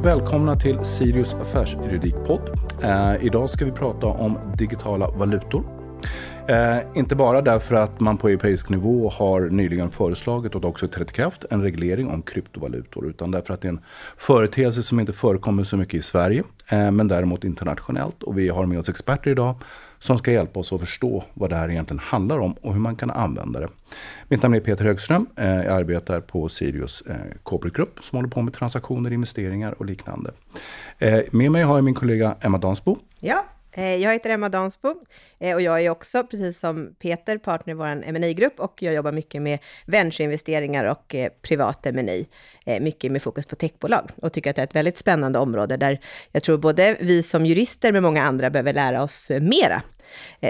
och välkomna till Sirius affärsjuridikpodd. Eh, idag ska vi prata om digitala valutor. Eh, inte bara därför att man på europeisk nivå har nyligen föreslagit och också trätt i kraft en reglering om kryptovalutor. Utan därför att det är en företeelse som inte förekommer så mycket i Sverige. Eh, men däremot internationellt. Och vi har med oss experter idag som ska hjälpa oss att förstå vad det här egentligen handlar om och hur man kan använda det. Mitt namn är Peter Högström. Eh, jag arbetar på Sirius eh, Corporate Group som håller på med transaktioner, investeringar och liknande. Eh, med mig har jag min kollega Emma Dansbo. Ja, Eh, jag heter Emma Dansbo eh, och jag är också, precis som Peter, partner i vår ma grupp och jag jobbar mycket med ventureinvesteringar och eh, privat M&A. Mycket med fokus på techbolag och tycker att det är ett väldigt spännande område där jag tror både vi som jurister med många andra behöver lära oss mera.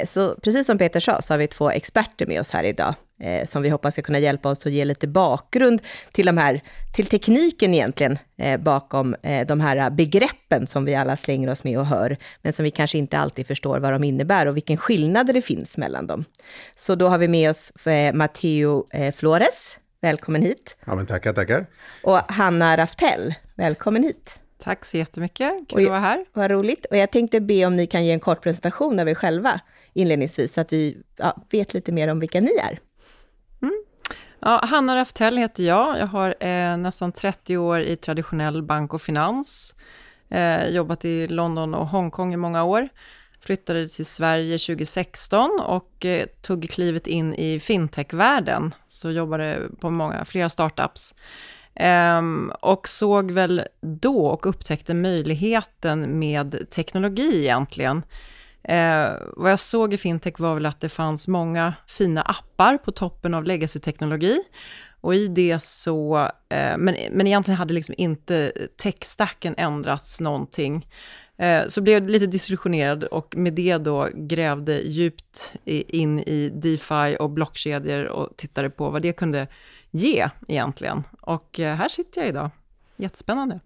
Så precis som Peter sa så har vi två experter med oss här idag eh, som vi hoppas ska kunna hjälpa oss att ge lite bakgrund till de här, till tekniken egentligen, eh, bakom eh, de här begreppen som vi alla slänger oss med och hör, men som vi kanske inte alltid förstår vad de innebär och vilken skillnader det finns mellan dem. Så då har vi med oss eh, Matteo eh, Flores, välkommen hit. Ja, men tackar, tackar. Och Hanna Raftell, välkommen hit. Tack så jättemycket, kul att vara här. Vad roligt. Och jag tänkte be om ni kan ge en kort presentation av er själva inledningsvis, så att vi ja, vet lite mer om vilka ni är. Ja, Hanna Raftell heter jag. Jag har eh, nästan 30 år i traditionell bank och finans. Eh, jobbat i London och Hongkong i många år. Flyttade till Sverige 2016 och eh, tog klivet in i fintechvärlden. Så jobbade på många, flera startups. Ehm, och såg väl då och upptäckte möjligheten med teknologi egentligen. Eh, vad jag såg i fintech var väl att det fanns många fina appar på toppen av legacy-teknologi. Och i det så, eh, men, men egentligen hade liksom inte techstacken ändrats någonting. Eh, så blev jag lite disillusionerad och med det då grävde djupt in i DeFi och blockkedjor och tittade på vad det kunde ge egentligen. Och eh, här sitter jag idag. Jättespännande.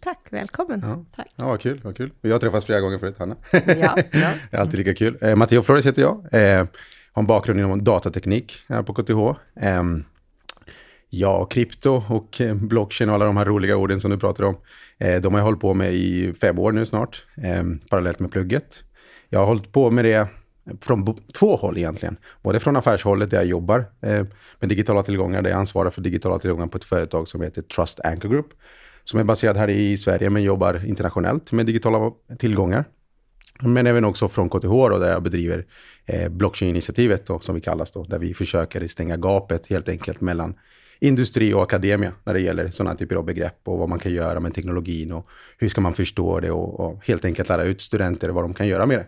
Tack, välkommen. Ja, Tack. ja vad kul, vad kul. Vi har träffats flera gånger förut, Hanna. Ja, ja. det är alltid lika kul. Eh, Matteo Flores heter jag. Eh, har en bakgrund inom datateknik här på KTH. Eh, ja, krypto och eh, blockchain och alla de här roliga orden som du pratar om. Eh, de har jag hållit på med i fem år nu snart, eh, parallellt med plugget. Jag har hållit på med det från två håll egentligen. Både från affärshållet där jag jobbar eh, med digitala tillgångar, där jag ansvarar för digitala tillgångar på ett företag som heter Trust Anchor Group som är baserad här i Sverige men jobbar internationellt med digitala tillgångar. Men även också från KTH då, där jag bedriver eh, blockchain-initiativet då, som vi kallas då, där vi försöker stänga gapet helt enkelt mellan industri och akademia när det gäller sådana typer av begrepp och vad man kan göra med teknologin och hur ska man förstå det och, och helt enkelt lära ut studenter vad de kan göra med det.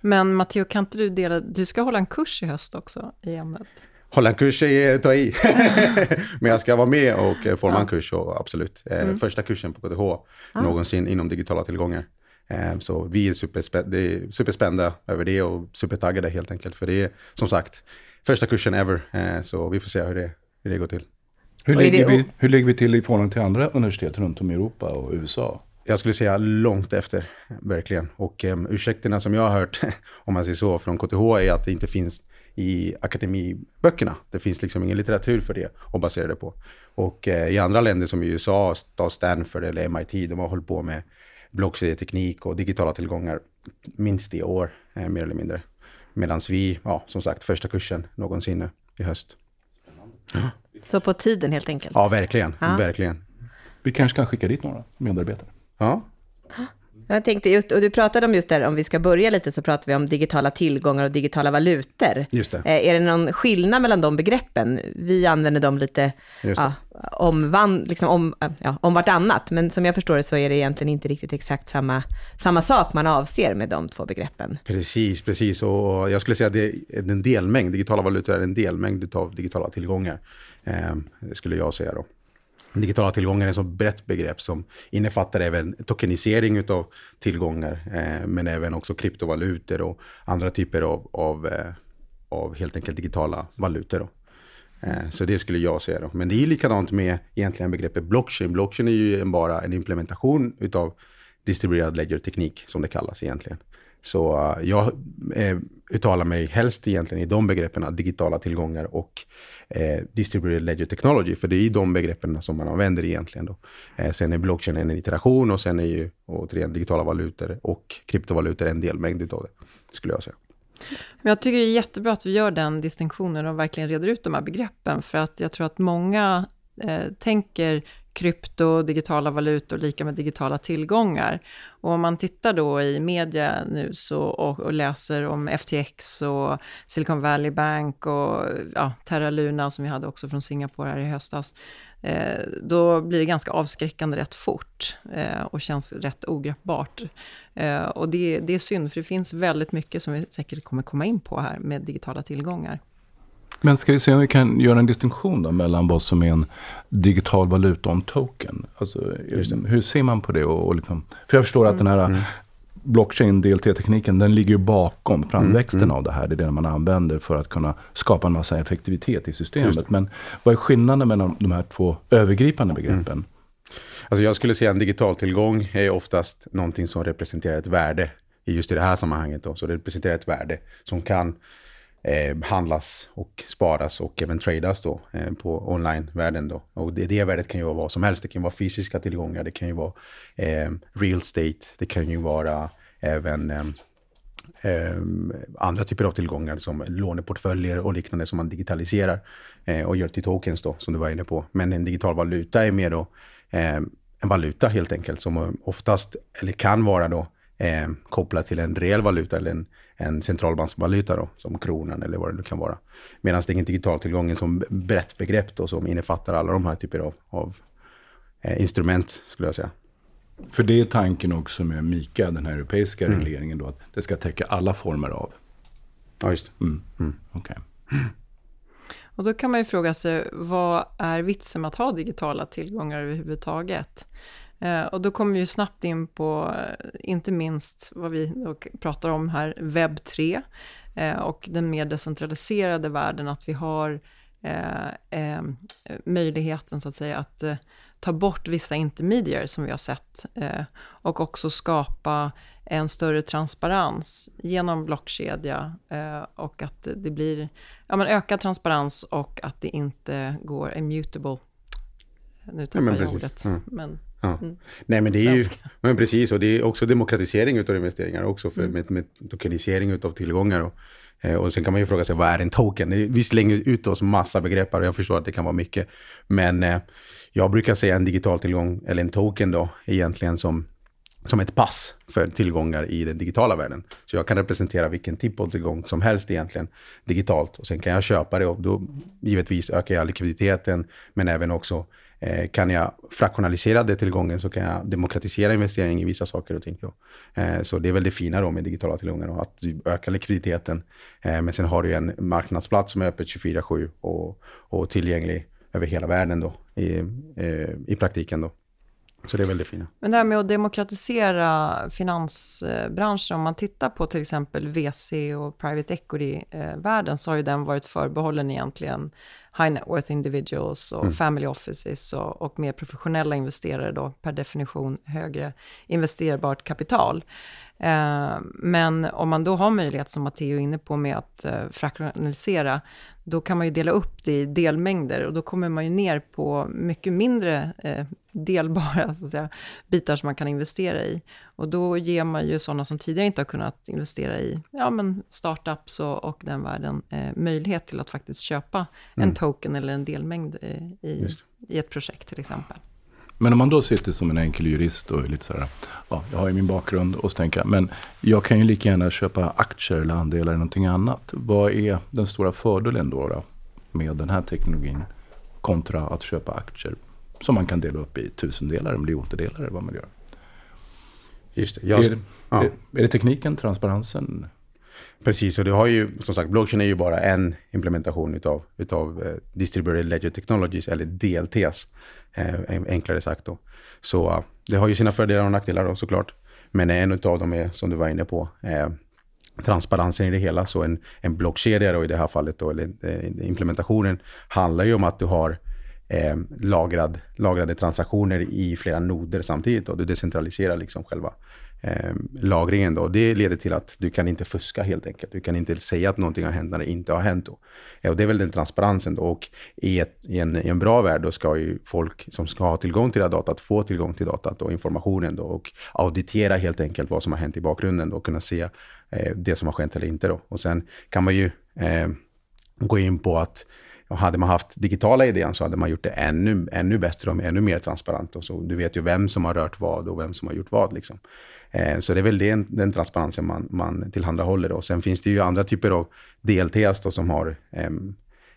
Men Matteo, kan inte du dela, du ska hålla en kurs i höst också i ämnet? Hålla en kurs är ta i. Men jag ska vara med och eh, forma ja. en kurs, och absolut. Eh, mm. Första kursen på KTH ah. någonsin inom digitala tillgångar. Eh, så vi är, superspä är superspända över det och supertaggade helt enkelt. För det är som sagt första kursen ever. Så vi får se hur det, hur det går till. Hur ligger, vi, hur ligger vi till i förhållande till andra universitet runt om i Europa och USA? Jag skulle säga långt efter, verkligen. Och um, ursäkterna som jag har hört, om man säger så, från KTH är att det inte finns i akademiböckerna. Det finns liksom ingen litteratur för det att basera det på. Och eh, i andra länder som USA, Stanford eller MIT, de har hållit på med blockkedjeteknik och digitala tillgångar minst i år, eh, mer eller mindre. Medan vi, ja, som sagt, första kursen någonsin nu i höst. Ja. Så på tiden helt enkelt? Ja, verkligen. Ja. verkligen. Vi kanske kan skicka dit några medarbetare. Ja, jag tänkte just, och du pratade om just där, om vi ska börja lite, så pratar vi om digitala tillgångar och digitala valutor. Just det. Eh, är det någon skillnad mellan de begreppen? Vi använder dem lite ja, om, van, liksom om, ja, om vartannat, men som jag förstår det så är det egentligen inte riktigt exakt samma, samma sak man avser med de två begreppen. Precis, precis. Och jag skulle säga att det är en delmängd. Digitala valutor är en delmängd av digitala tillgångar, eh, skulle jag säga då. Digitala tillgångar är ett så brett begrepp som innefattar även tokenisering av tillgångar, eh, men även också kryptovalutor och andra typer av, av, eh, av helt enkelt digitala valutor. Då. Eh, så det skulle jag säga. Då. Men det är likadant med egentligen begreppet blockchain. Blockchain är ju bara en implementation utav distribuerad ledger-teknik som det kallas egentligen. Så eh, jag eh, uttalar mig helst egentligen i de begreppen, digitala tillgångar och eh, distributed ledger technology, för det är ju de begreppen som man använder egentligen. Då. Eh, sen är blockchain en iteration och sen är ju återigen digitala valutor och kryptovalutor en delmängd av det, skulle jag säga. Men jag tycker det är jättebra att vi gör den distinktionen och verkligen reder ut de här begreppen, för att jag tror att många eh, tänker krypto, digitala valutor lika med digitala tillgångar. Och om man tittar då i media nu så, och, och läser om FTX och Silicon Valley Bank och ja, Terra Luna som vi hade också från Singapore här i höstas, eh, då blir det ganska avskräckande rätt fort eh, och känns rätt ogreppbart. Eh, och det, det är synd, för det finns väldigt mycket som vi säkert kommer komma in på här med digitala tillgångar. Men ska vi se om vi kan göra en distinktion då mellan vad som är en digital valuta och en token. Alltså, hur ser man på det? Och, och liksom, för jag förstår att den här mm. blockchain, DLT-tekniken, den ligger bakom framväxten mm. av det här. Det är det man använder för att kunna skapa en massa effektivitet i systemet. Men vad är skillnaden mellan de här två övergripande begreppen? Mm. Alltså jag skulle säga en digital tillgång är oftast någonting som representerar ett värde i just i det här sammanhanget. Då. Så det representerar ett värde som kan eh, handlas och sparas och även tradas då eh, på online-världen då. Och det, det värdet kan ju vara vad som helst. Det kan vara fysiska tillgångar, det kan ju vara eh, real estate, det kan ju vara även eh, eh, andra typer av tillgångar som låneportföljer och liknande som man digitaliserar eh, och gör till tokens då, som du var inne på. Men en digital valuta är mer då eh, en valuta helt enkelt, som eh, oftast, eller kan vara då, eh, kopplad till en reell valuta eller en en centralbanksvaluta då, som kronan eller vad det nu kan vara. Medan det är en digital tillgång som brett begrepp då, som innefattar alla de här typer av, av eh, instrument, skulle jag säga. För det är tanken också med MIKA, den här europeiska mm. regleringen då, att det ska täcka alla former av. Ja, just mm. mm. Okay. Och då kan man ju fråga sig, vad är vitsen med att ha digitala tillgångar överhuvudtaget? Eh, och då kommer vi snabbt in på, eh, inte minst vad vi pratar om här, webb 3 eh, och den mer decentraliserade världen, att vi har möjligheten så att säga att ta bort vissa intermedier som vi har sett och också skapa en större transparens genom blockkedja och att det blir ja, men ökad transparens och att det inte går immutable. Nu tappar ja, jag ordet. Mm. Men, Ja. Mm. Nej men det är ju, men precis, och det är också demokratisering av investeringar också, för, mm. med, med tokenisering av tillgångar. Och, eh, och sen kan man ju fråga sig, vad är en token? Vi slänger ut oss massa begrepp och jag förstår att det kan vara mycket. Men eh, jag brukar säga en digital tillgång, eller en token då, egentligen som, som ett pass för tillgångar i den digitala världen. Så jag kan representera vilken typ av tillgång som helst egentligen digitalt. Och sen kan jag köpa det och då givetvis ökar jag likviditeten, men även också Eh, kan jag fraktionalisera det tillgången så kan jag demokratisera investering i vissa saker och ting. Eh, så det är väl det fina då med digitala tillgångar, att öka likviditeten. Eh, men sen har du en marknadsplats som är öppet 24-7 och, och tillgänglig över hela världen då, i, eh, i praktiken. Då. Så det är väldigt fina. Men det här med att demokratisera finansbranschen, om man tittar på till exempel VC och private equity-världen, eh, så har ju den varit förbehållen egentligen high net worth individuals och mm. family offices och, och, mer professionella investerare då, per definition högre investerbart kapital. Eh, men om man då har möjlighet, som Matteo är inne på, med att eh, fraktionalisera, då kan man ju dela upp det i delmängder och då kommer man ju ner på mycket mindre eh, delbara så att säga, bitar som man kan investera i. Och då ger man ju sådana som tidigare inte har kunnat investera i ja, men startups och, och den världen eh, möjlighet till att faktiskt köpa mm. en token eller en delmängd eh, i, i ett projekt till exempel. Men om man då sitter som en enkel jurist och är lite så här, ja, jag har ju min bakgrund och så tänker jag, men jag kan ju lika gärna köpa aktier eller andelar eller någonting annat. Vad är den stora fördelen då, då med den här teknologin kontra att köpa aktier som man kan dela upp i tusendelar, miljondelar eller vad man gör? Just det. Jag, är, det, ja. är, är det tekniken, transparensen? Precis, och det har ju, som sagt, blockchain är ju bara en implementation utav, utav uh, Distributed Ledger Technologies, eller DLTs, Eh, enklare sagt då. Så det har ju sina fördelar och nackdelar då såklart. Men en av dem är, som du var inne på, eh, transparensen i det hela. Så en, en blockkedja då i det här fallet, då, eller eh, implementationen, handlar ju om att du har eh, lagrad, lagrade transaktioner i flera noder samtidigt. Då. du decentraliserar liksom själva eh, lagringen då. Det leder till att du kan inte fuska helt enkelt. Du kan inte säga att någonting har hänt när det inte har hänt då. Eh, och det är väl den transparensen då. Och i, ett, i, en, i en bra värld då ska ju folk som ska ha tillgång till det här datat få tillgång till datat och informationen då och auditera helt enkelt vad som har hänt i bakgrunden då och kunna se eh, det som har skett eller inte då. Och sen kan man ju eh, gå in på att och hade man haft digitala idén så hade man gjort det ännu, ännu bättre och ännu mer transparent. Och så, du vet ju vem som har rört vad och vem som har gjort vad. Liksom. Eh, så det är väl den, den transparensen man, man tillhandahåller. Då. Sen finns det ju andra typer av DLTs då, som har ehm,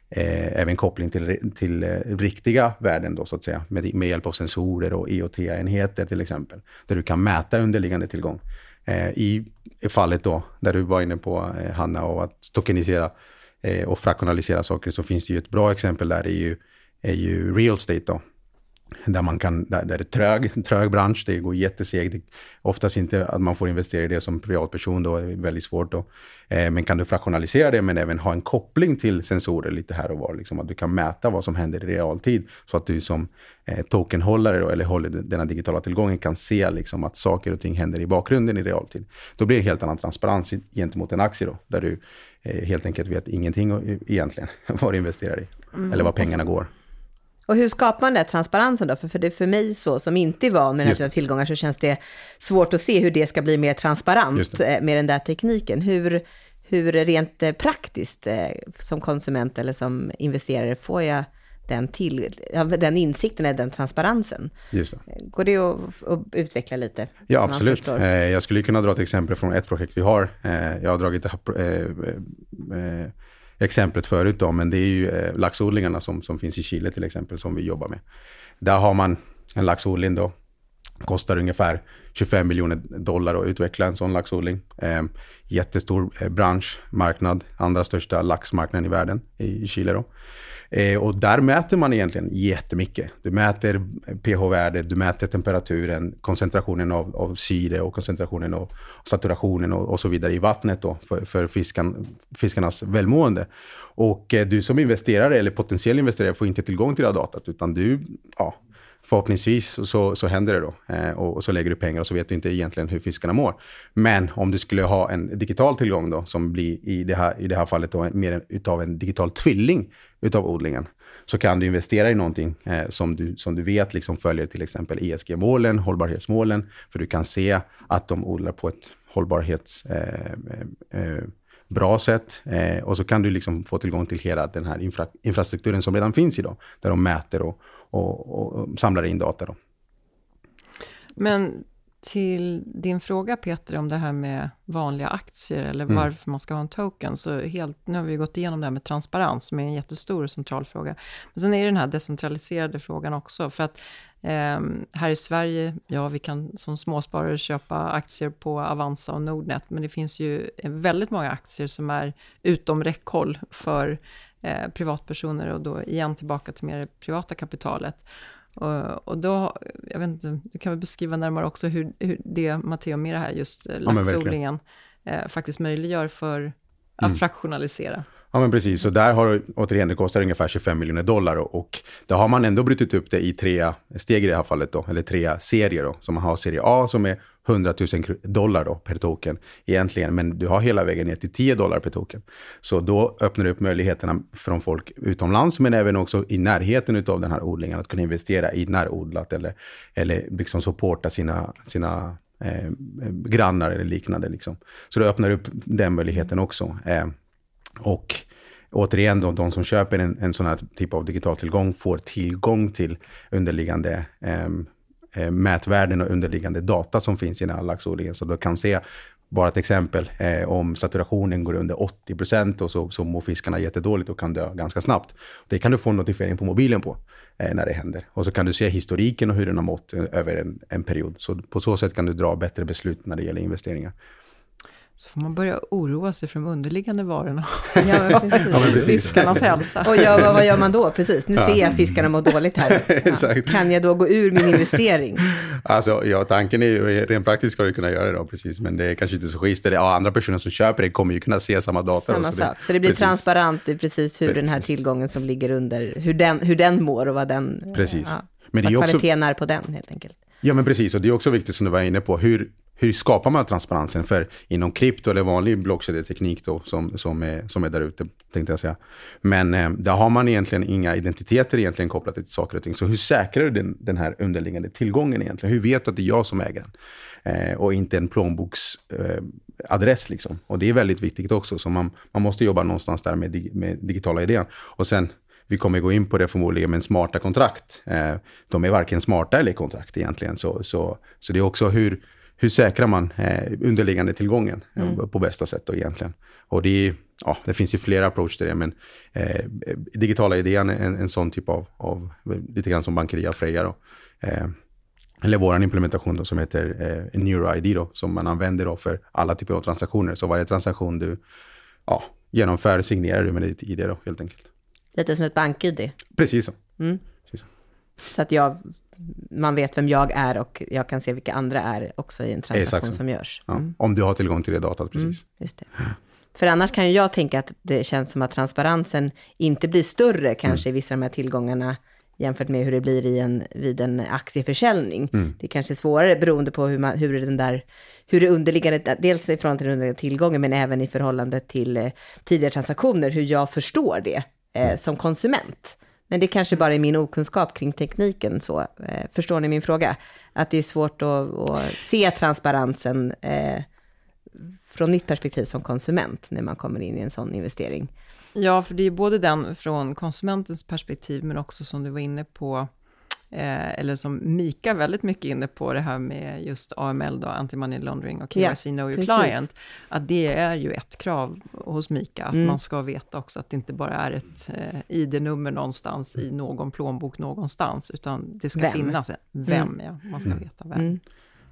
eh, även koppling till, till eh, riktiga värden, då, så att säga, med, med hjälp av sensorer och IoT-enheter till exempel, där du kan mäta underliggande tillgång. Eh, I fallet då, där du var inne på, eh, Hanna, och att tokenisera eh, och fraktionalisera saker, så finns det ju ett bra exempel där, är ju, är ju real estate då där, man kan, där, där det är trög, trög bransch, det går jättesegt. Oftast inte att man får investera i det som privatperson, då är det väldigt svårt. Då. Eh, men kan du fraktionalisera det, men även ha en koppling till sensorer lite här och var, liksom, att du kan mäta vad som händer i realtid, så att du som eh, tokenhållare, då, eller håller denna digitala tillgången, kan se liksom, att saker och ting händer i bakgrunden i realtid. Då blir det helt annan transparens gentemot en aktie, då, där du eh, helt enkelt vet ingenting egentligen vad du investerar i, mm. eller var pengarna går. Och hur skapar man den transparensen då? För, för, det, för mig så, som inte är van med den här typen av tillgångar så känns det svårt att se hur det ska bli mer transparent eh, med den där tekniken. Hur, hur rent eh, praktiskt eh, som konsument eller som investerare får jag den, till, den insikten eller den transparensen. Just det. Går det att, att utveckla lite? Ja, absolut. Jag skulle kunna dra ett exempel från ett projekt vi har. Jag har dragit exemplet förut då, men det är ju eh, laxodlingarna som, som finns i Chile till exempel som vi jobbar med. Där har man en laxodling då, kostar ungefär 25 miljoner dollar att utveckla en sån laxodling. Eh, jättestor eh, bransch, marknad, andra största laxmarknaden i världen i Chile då. Eh, och där mäter man egentligen jättemycket. Du mäter pH-värdet, du mäter temperaturen, koncentrationen av, av syre och koncentrationen av saturationen och, och så vidare i vattnet då, för, för fiskan, fiskarnas välmående. Och eh, du som investerare eller potentiell investerare får inte tillgång till det här datat, utan du, ja, förhoppningsvis så, så händer det då. Eh, och, och, så lägger du pengar och så vet du inte egentligen hur fiskarna mår. Men om du skulle ha en digital tillgång då, som blir i det här, i det här fallet då, mer utav en digital tvilling utav odlingen, så kan du investera i någonting eh, som, du, som du vet liksom följer till exempel ESG-målen, hållbarhetsmålen, för du kan se att de odlar på ett hållbarhetsbra Eh, eh, eh sätt. Eh, och så kan du liksom få tillgång till hela den här infra infrastrukturen som redan finns idag, där de mäter och, och, och samlar in data. Då. Men till din fråga Peter om det här med vanliga aktier eller mm. varför man ska ha en token, så helt, nu har vi gått igenom det här med transparens som är en jättestor och central fråga. Men sen är det den här decentraliserade frågan också, för att eh, här i Sverige, ja vi kan som småsparare köpa aktier på Avanza och Nordnet, men det finns ju väldigt många aktier som är utom räckhåll för eh, privatpersoner och då igen tillbaka till mer det privata kapitalet. Och, och då, jag vet inte, du kan väl beskriva närmare också hur, hur det Matteo med det här just eh, laxodlingen eh, faktiskt möjliggör för att mm. fraktionalisera. Ja, men precis. Så där har återigen, det kostar ungefär 25 miljoner dollar och, och där har man ändå brutit upp det i tre steg i det här fallet då, eller tre serier då. Så man har serie A som är 100 000 dollar då, per token egentligen, men du har hela vägen ner till 10 dollar per token. Så då öppnar det upp möjligheterna från folk utomlands, men även också i närheten av den här odlingen, att kunna investera i närodlat eller, eller liksom supporta sina, sina eh, grannar eller liknande. Liksom. Så det öppnar upp den möjligheten också. Eh, och återigen, då, de som köper en, en sån här typ av digital tillgång får tillgång till underliggande ehm, eh, mätvärden och underliggande data som finns i den här laxodlingen. Så du kan se, bara ett exempel, eh, om saturationen går under 80 procent och så, så mår fiskarna jättedåligt och kan dö ganska snabbt. Det kan du få en notifiering på mobilen på eh, när det händer. Och så kan du se historiken och hur den har mått eh, över en, en period. Så på så sätt kan du dra bättre beslut när det gäller investeringar så får man börja oroa sig för de underliggande varorna. Ja, precis. Ja, precis. Fiskarnas hälsa. Och ja, vad, vad, gör man då? Precis, nu ja. ser jag att fiskarna mår dåligt här. Ja. Kan jag då gå ur min investering? Alltså, ja, tanken är ju, rent praktiskt ska du kunna göra det då, precis. Men det är kanske inte så schysst. Ja, andra personer som köper det kommer ju kunna se samma data. Samma så sak. Det, så det blir precis. transparent i precis hur precis. den här tillgången som ligger under, hur den, hur den mår och vad den... Precis. Ja, men det vad är kvaliteten också... är på den, helt enkelt. Ja, men precis. Och det är också viktigt som du var inne på, hur hur skapar man transparensen? För inom krypto eller vanlig blockkedjeteknik då, som, som, är, som är där ute, tänkte jag säga. Men eh, där har man egentligen inga identiteter egentligen kopplat till saker och ting. Så hur säkrar du den, den här underliggande tillgången egentligen? Hur vet du att det är jag som äger den? Eh, och inte en plånboksadress. Eh, liksom. Och det är väldigt viktigt också. Så man, man måste jobba någonstans där med, dig, med digitala idén. Och sen vi kommer gå in på det förmodligen, men smarta kontrakt. Eh, de är varken smarta eller kontrakt egentligen. Så, så, så det är också hur, hur säkrar man eh, underliggande tillgången eh, mm. på bästa sätt då egentligen. Och det, är, ja, det finns ju flera approach till det, men eh, digitala idén är en, en sån typ av, av, lite grann som Bankeria Freja då. Eh, eller vår implementation då, som heter eh, NeuroID då, som man använder då för alla typer av transaktioner. Så varje transaktion du ja, genomför signerar du med ditt ID då, helt enkelt. Lite som ett bank-ID? Precis så. Mm. Så. Att jag, man vet vem jag är och jag kan se vilka andra är också i en transaktion som görs. Mm. Ja, om du har tillgång till det datat, precis. Mm, just det. För annars kan ju jag tänka att det känns som att transparensen inte blir större kanske mm. i vissa av de här tillgångarna jämfört med hur det blir i en, vid en aktieförsäljning. Mm. Det är kanske svårare beroende på hur, man, hur den där, hur det underliggande, dels i förhållande till den underliggande tillgången, men även i förhållande till eh, tidigare transaktioner, hur jag förstår det eh, mm. som konsument. Men det kanske bara är min okunskap kring tekniken så. Eh, förstår ni min fråga? Att det är svårt att, att se transparensen eh, från mitt perspektiv som konsument när man kommer in i en sån investering. Ja, för det är både den från konsumentens perspektiv, men också som du var inne på, eh, eller som Mika väldigt mycket inne på, det här med just AML, då, Anti-Money Laundering och KYC yeah, Know Your precis. Client, att det är ju ett krav hos Mika, att mm. man ska veta också att det inte bara är ett eh, ID-nummer någonstans i någon plånbok någonstans, utan det ska vem? finnas vem, mm. ja, man ska mm. veta vem.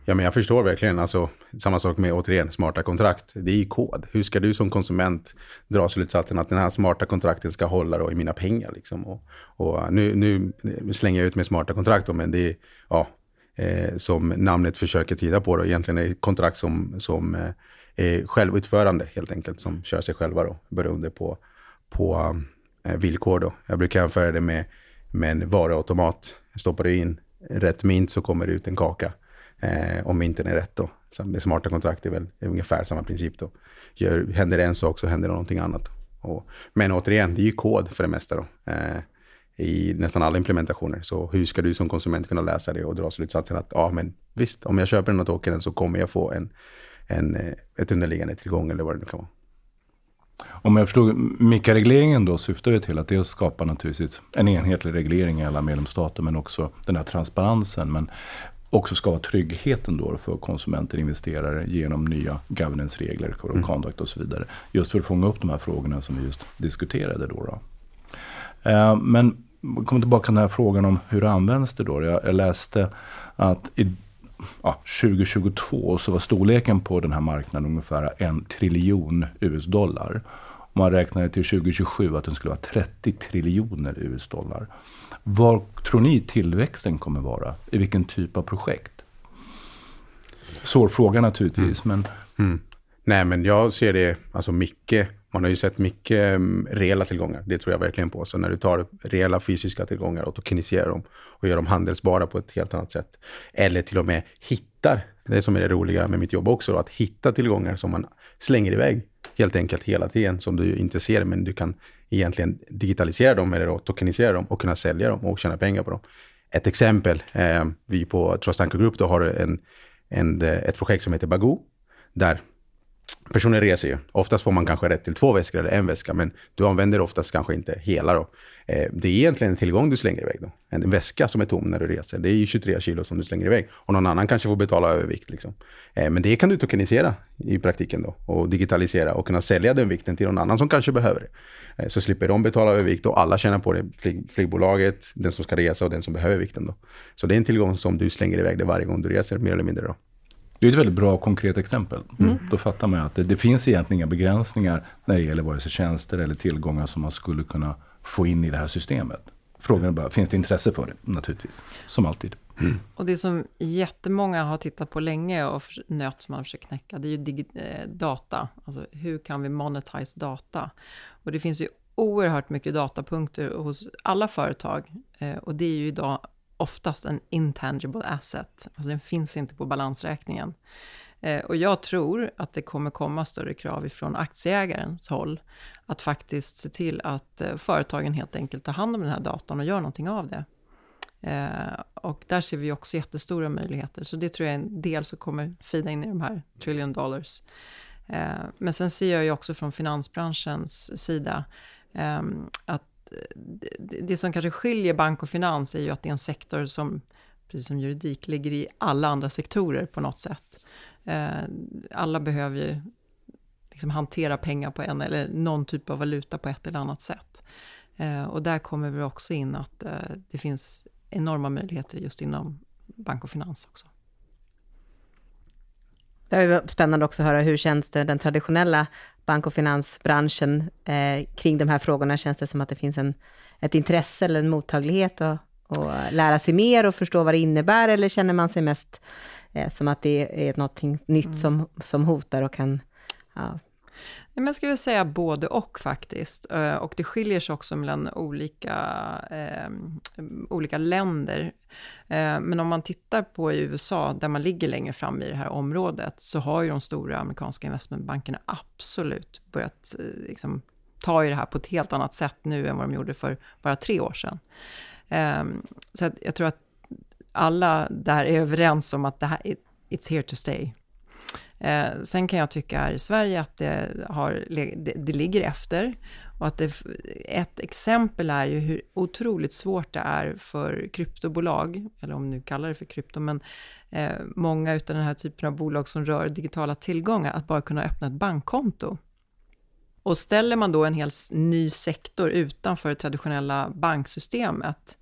Ja, men jag förstår verkligen. Alltså, samma sak med återigen smarta kontrakt. Det är ju kod. Hur ska du som konsument dra slutsatsen att den här smarta kontrakten ska hålla då i mina pengar? Liksom? Och, och nu, nu, slänger jag ut med smarta kontrakt, då, men det är ja, eh, som namnet försöker tyda på. Då. Egentligen är det kontrakt som, som eh, är självutförande helt enkelt, som kör sig själva då, beroende på, på eh, villkor. Då. Jag brukar jämföra det med, med en varuautomat. Stoppar du in rätt mynt så kommer det ut en kaka. Eh, om mynten är rätt då. Så smarta kontrakt är väl är ungefär samma princip då. Gör, händer det en sak så händer det någonting annat. Och, men återigen, det är ju kod för det mesta då. Eh, I nästan alla implementationer. Så hur ska du som konsument kunna läsa det och dra slutsatsen att ja, men visst, om jag köper den här tokenen så kommer jag få en, en, eh, ett underliggande tillgång eller vad det nu kan vara. Om jag förstod MIKA-regleringen då syftar ju till att dels skapa naturligtvis en enhetlig reglering i alla medlemsstater men också den här transparensen. Men också ska vara tryggheten då för konsumenter och investerare genom nya governance-regler, code of mm. conduct och så vidare. Just för att fånga upp de här frågorna som vi just diskuterade. Då, då. Eh, men kom tillbaka till den här frågan om hur används det då. Jag, jag läste att i ja, 2022 så var storleken på den här marknaden ungefär en triljon US-dollar. Man räknade till 2027 att den skulle vara 30 triljoner US-dollar. Var tror ni tillväxten kommer vara? I vilken typ av projekt? Svår fråga naturligtvis, mm. men... Mm. Nej, men jag ser det, alltså mycket, man har ju sett mycket mm, reella tillgångar. Det tror jag verkligen på. Så när du tar reella fysiska tillgångar och tokeniserar dem och gör dem handelsbara på ett helt annat sätt. Eller till och med hittar, det som är det roliga med mitt jobb också, då, att hitta tillgångar som man slänger iväg helt enkelt hela tiden som du inte ser, men du kan egentligen digitalisera dem eller tokenisera dem och kunna sälja dem och tjäna pengar på dem. Ett exempel, eh, vi på Trust Anchor Group då har en, en, eh, ett projekt som heter Bagoo, där personer reser ju. Oftast får man kanske rätt till två väskor eller en väska, men du använder oftast kanske inte hela. Då. Eh, det är egentligen en tillgång du slänger iväg. Då. En väska som är tom när du reser. Det är ju 23 kilo som du slänger iväg. Och någon annan kanske får betala övervikt. Liksom. Eh, men det kan du tokenisera i praktiken då. Och digitalisera och kunna sälja den vikten till någon annan som kanske behöver det. Eh, så slipper de betala övervikt och alla tjänar på det. Flyg, flygbolaget, den som ska resa och den som behöver vikten. Då. Så det är en tillgång som du slänger iväg det varje gång du reser, mer eller mindre. Då. Det är ett väldigt bra konkret exempel. Mm. Då fattar man att det, det, finns egentligen inga begränsningar när det gäller vare sig tjänster eller tillgångar som man skulle kunna få in i det här systemet. Frågan är bara, finns det intresse för det? Naturligtvis, som alltid. Mm. Och det som jättemånga har tittat på länge och nöt som man försöker knäcka, det är ju eh, data. Alltså hur kan vi monetize data? Och det finns ju oerhört mycket datapunkter hos alla företag. Eh, och det är ju idag oftast en intangible asset. Alltså den finns inte på balansräkningen. Eh, och jag tror att det kommer komma större krav ifrån aktieägarens håll, att faktiskt se till att eh, företagen helt enkelt tar hand om den här datan och gör någonting av det. Eh, och där ser vi också jättestora möjligheter, så det tror jag är en del som kommer fida in i de här trillion dollars. Men sen ser jag ju också från finansbranschens sida ehm, att det, det som kanske skiljer bank och finans är ju att det är en sektor som, precis som juridik, ligger i alla andra sektorer på något sätt. Eh, alla behöver ju liksom hantera pengar på en eller någon typ av valuta på ett eller annat sätt. Eh, och där kommer vi också in att eh, det finns enorma möjligheter just inom bank och finans också. Det är spännande också att höra hur känns det, den traditionella bank och finansbranschen eh, kring de här frågorna? Känns det som att det finns en, ett intresse eller en mottaglighet att, att lära sig mer och förstå vad det innebär? Eller känner man sig mest eh, som att det är något nytt mm. som, som hotar och kan ja, men jag skulle säga både och faktiskt. Eh, och det skiljer sig också mellan olika, eh, olika länder. Eh, men om man tittar på i USA, där man ligger längre fram i det här området, så har ju de stora amerikanska investmentbankerna absolut börjat eh, liksom, ta i det här på ett helt annat sätt nu än vad de gjorde för bara tre år sedan. Eh, så jag tror att alla där är överens om att det här, it's here to stay. Eh, sen kan jag tycka här i Sverige att det, har, det, det ligger efter. Och att det, ett exempel är ju hur otroligt svårt det är för kryptobolag, eller om nu kallar det för krypto, men eh, många av den här typen av bolag som rör digitala tillgångar, att bara kunna öppna ett bankkonto. Och ställer man då en helt ny sektor utanför det traditionella banksystemet,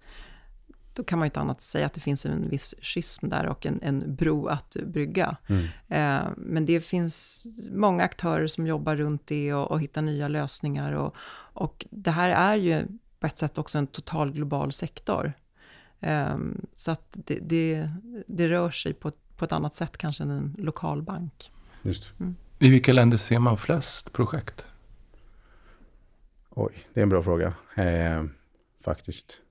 då kan man ju inte annat säga att det finns en viss schism där och en, en bro att brygga. Mm. Eh, men det finns många aktörer som jobbar runt det och, och hittar nya lösningar. Och, och det här är ju på ett sätt också en total global sektor. Eh, så att det, det, det, rör sig på, på ett annat sätt kanske än en lokal bank. Just. Mm. I vilka länder ser man flest projekt? Oj, det är en bra fråga. Eh, faktiskt.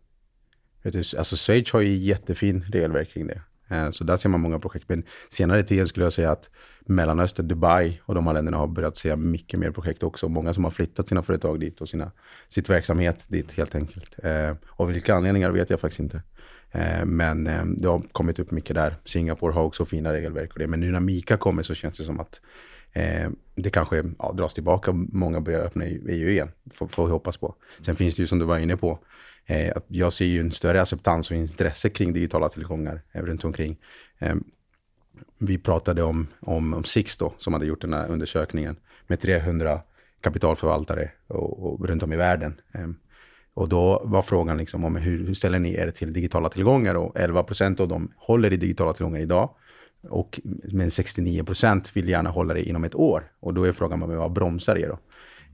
Alltså Schweiz har ju jättefin regelverk kring det. Eh, så där ser man många projekt. Men senare tiden skulle jag säga att Mellanöstern, Dubai och de här länderna har börjat se mycket mer projekt också. Många som har flyttat sina företag dit och sina, sitt verksamhet dit helt enkelt. Eh, av vilka anledningar vet jag faktiskt inte. Eh, men eh, det har kommit upp mycket där. Singapore har också fina regelverk och det. Men nu när Mika kommer så känns det som att Eh, det kanske ja, dras tillbaka. och Många börjar öppna EU igen, får, får vi hoppas på. Sen finns det ju som du var inne på, Eh, jag ser ju en större acceptans och intresse kring digitala tillgångar eh, runt omkring. Eh, vi pratade om, om, om Sixto som hade gjort den här undersökningen med 300 kapitalförvaltare och, och runt om i världen. Eh, och då var frågan liksom om hur, hur ställer ni er till digitala tillgångar? Och 11 procent av dem håller i digitala tillgångar idag. Och, men 69 procent vill gärna hålla det inom ett år. Och då är frågan vad bromsar det då?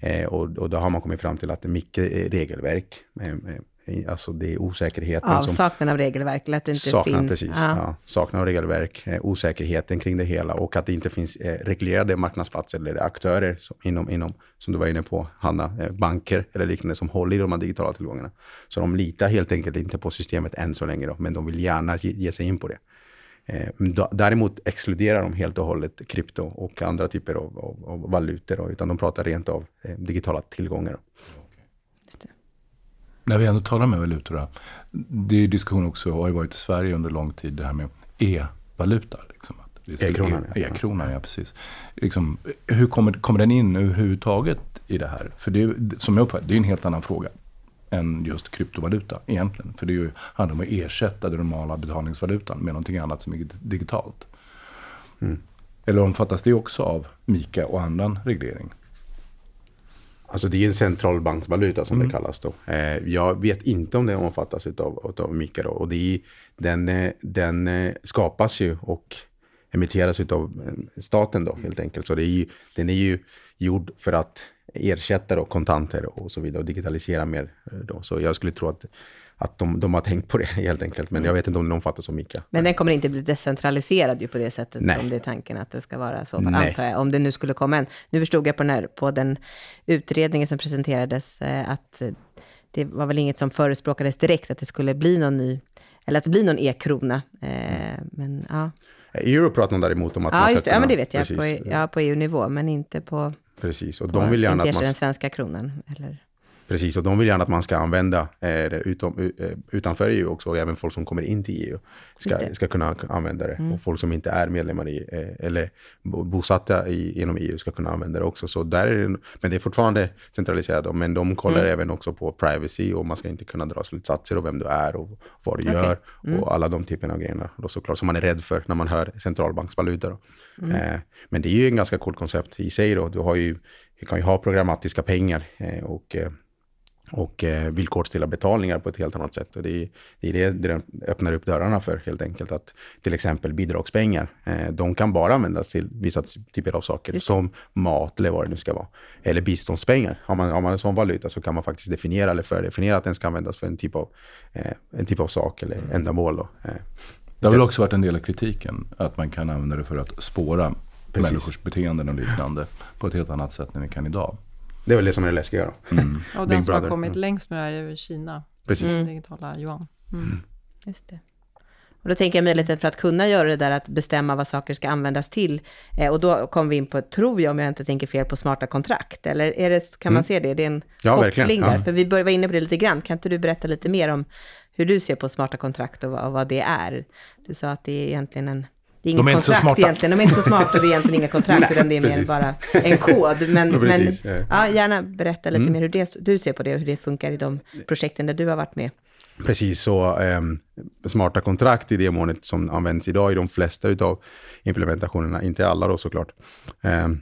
Eh, och, och, då har man kommit fram till att det är mycket regelverk. Eh, Alltså det är osäkerheten. Avsaknad av regelverk, eller att det inte saknad, finns. Precis, ja. Ja, saknad av regelverk, eh, osäkerheten kring det hela och att det inte finns eh, reglerade marknadsplatser eller aktörer som, inom, inom, som du var inne på, Hanna, eh, banker eller liknande som håller i de här digitala tillgångarna. Så de litar helt enkelt inte på systemet än så länge, då, men de vill gärna ge, ge sig in på det. Däremot exkluderar de helt och hållet krypto och andra typer av, av, av valutor, utan de pratar rent av digitala tillgångar. När vi ändå talar med valutor, det är diskussion också, och har ju varit i Sverige under lång tid, det här med e-valuta. Liksom, E-kronan. E- E-kronan, ja precis. Liksom, hur kommer, kommer den in överhuvudtaget i det här? För det är, som jag uppfattar det är en helt annan fråga än just kryptovaluta egentligen. För det är ju, handlar om att ersätta den normala betalningsvalutan med någonting annat som är digitalt. Mm. Eller omfattas det också av MIKA och annan reglering? Alltså det är en centralbanksvaluta som mm. det kallas då. Eh, jag vet inte om det omfattas av, av MICA då. Och är, den, eh, den eh, skapas ju och emitteras av staten då helt enkelt. Så det är ju, den är ju gjord för att ersätta då kontanter och så vidare och digitalisera mer. Då. Så jag skulle tro att att de, de har tänkt på det helt enkelt. Men jag vet inte om den omfattas av MICA. Men den kommer inte bli decentraliserad ju på det sättet Nej. som det är tanken att det ska vara så, Nej. antar jag. Om det nu skulle komma en. Nu förstod jag på den, här, på den utredningen som presenterades eh, att det var väl inget som förespråkades direkt att det skulle bli någon ny, eller att det blir någon e-krona. Eh, men ja. Euro pratar man däremot om att ja, man ska just det. Ja, men det vet jag. Precis, På, ja, på EU-nivå, men inte på, precis. Och de vill gärna inte att man den svenska kronan. Eller? Precis, och de vill gärna att man ska använda eh, det utom, eh, utanför EU också, och även folk som kommer in till EU ska, ska kunna använda det. Mm. Och folk som inte är medlemmar i, eh, eller bo- bosatta i, inom EU ska kunna använda det också. Så där är det, men det är fortfarande centraliserat, men de kollar Mm. även också på privacy och man ska inte kunna dra slutsatser av vem du är och vad du Okej. gör Mm. och alla de typerna av grejerna. Då såklart, som man är rädd för när man hör centralbanksvaluta. Mm. Eh, men det är ju en ganska coolt koncept i sig. Då. Du, har ju, du kan ju ha programmatiska pengar eh, och eh, och eh, villkorstilla betalningar på ett helt annat sätt. Och det är det, är det det öppnar upp dörrarna för helt enkelt. Att till exempel bidragspengar, eh, de kan bara användas till vissa typer av saker Just som mat eller vad det nu ska vara. Eller biståndspengar. Har man, har man en sån valuta så kan man faktiskt definiera eller fördefiniera att den ska användas för en typ av, eh, en typ av sak eller ändamål. Då. Eh, Det har väl också varit en del av kritiken, att man kan använda det för att spåra Precis. människors beteenden och liknande på ett helt annat sätt än vi kan idag. Det är väl det som är det läskiga. Då. Och Big den som har kommit Mm. längst med det här är Kina, Precis. Mm. digitala yuan. Mm. Just det. Och då tänker jag möjligheten för att kunna göra det där att bestämma vad saker ska användas till. Eh, och då kommer vi in på, tror jag, om jag inte tänker fel, på smarta kontrakt. Eller är det, kan man Mm. se det? Det är en Ja, koppling verkligen. där. Ja. För vi vara inne på det lite grann. Kan inte du berätta lite mer om hur du ser på smarta kontrakt och vad, och vad det är? Du sa att det är egentligen en... Det är inget De är inte så kontrakt smarta. egentligen. De är inte så smarta och det är egentligen inga kontrakt, utan det är mer bara en kod. Men, Ja, men ja. ja, gärna berätta lite Mm. mer hur det, du ser på det och hur det funkar i de projekten där du har varit med. Precis så, ehm, smarta kontrakt i det målet som används idag i de flesta av implementationerna, inte alla då såklart, ehm,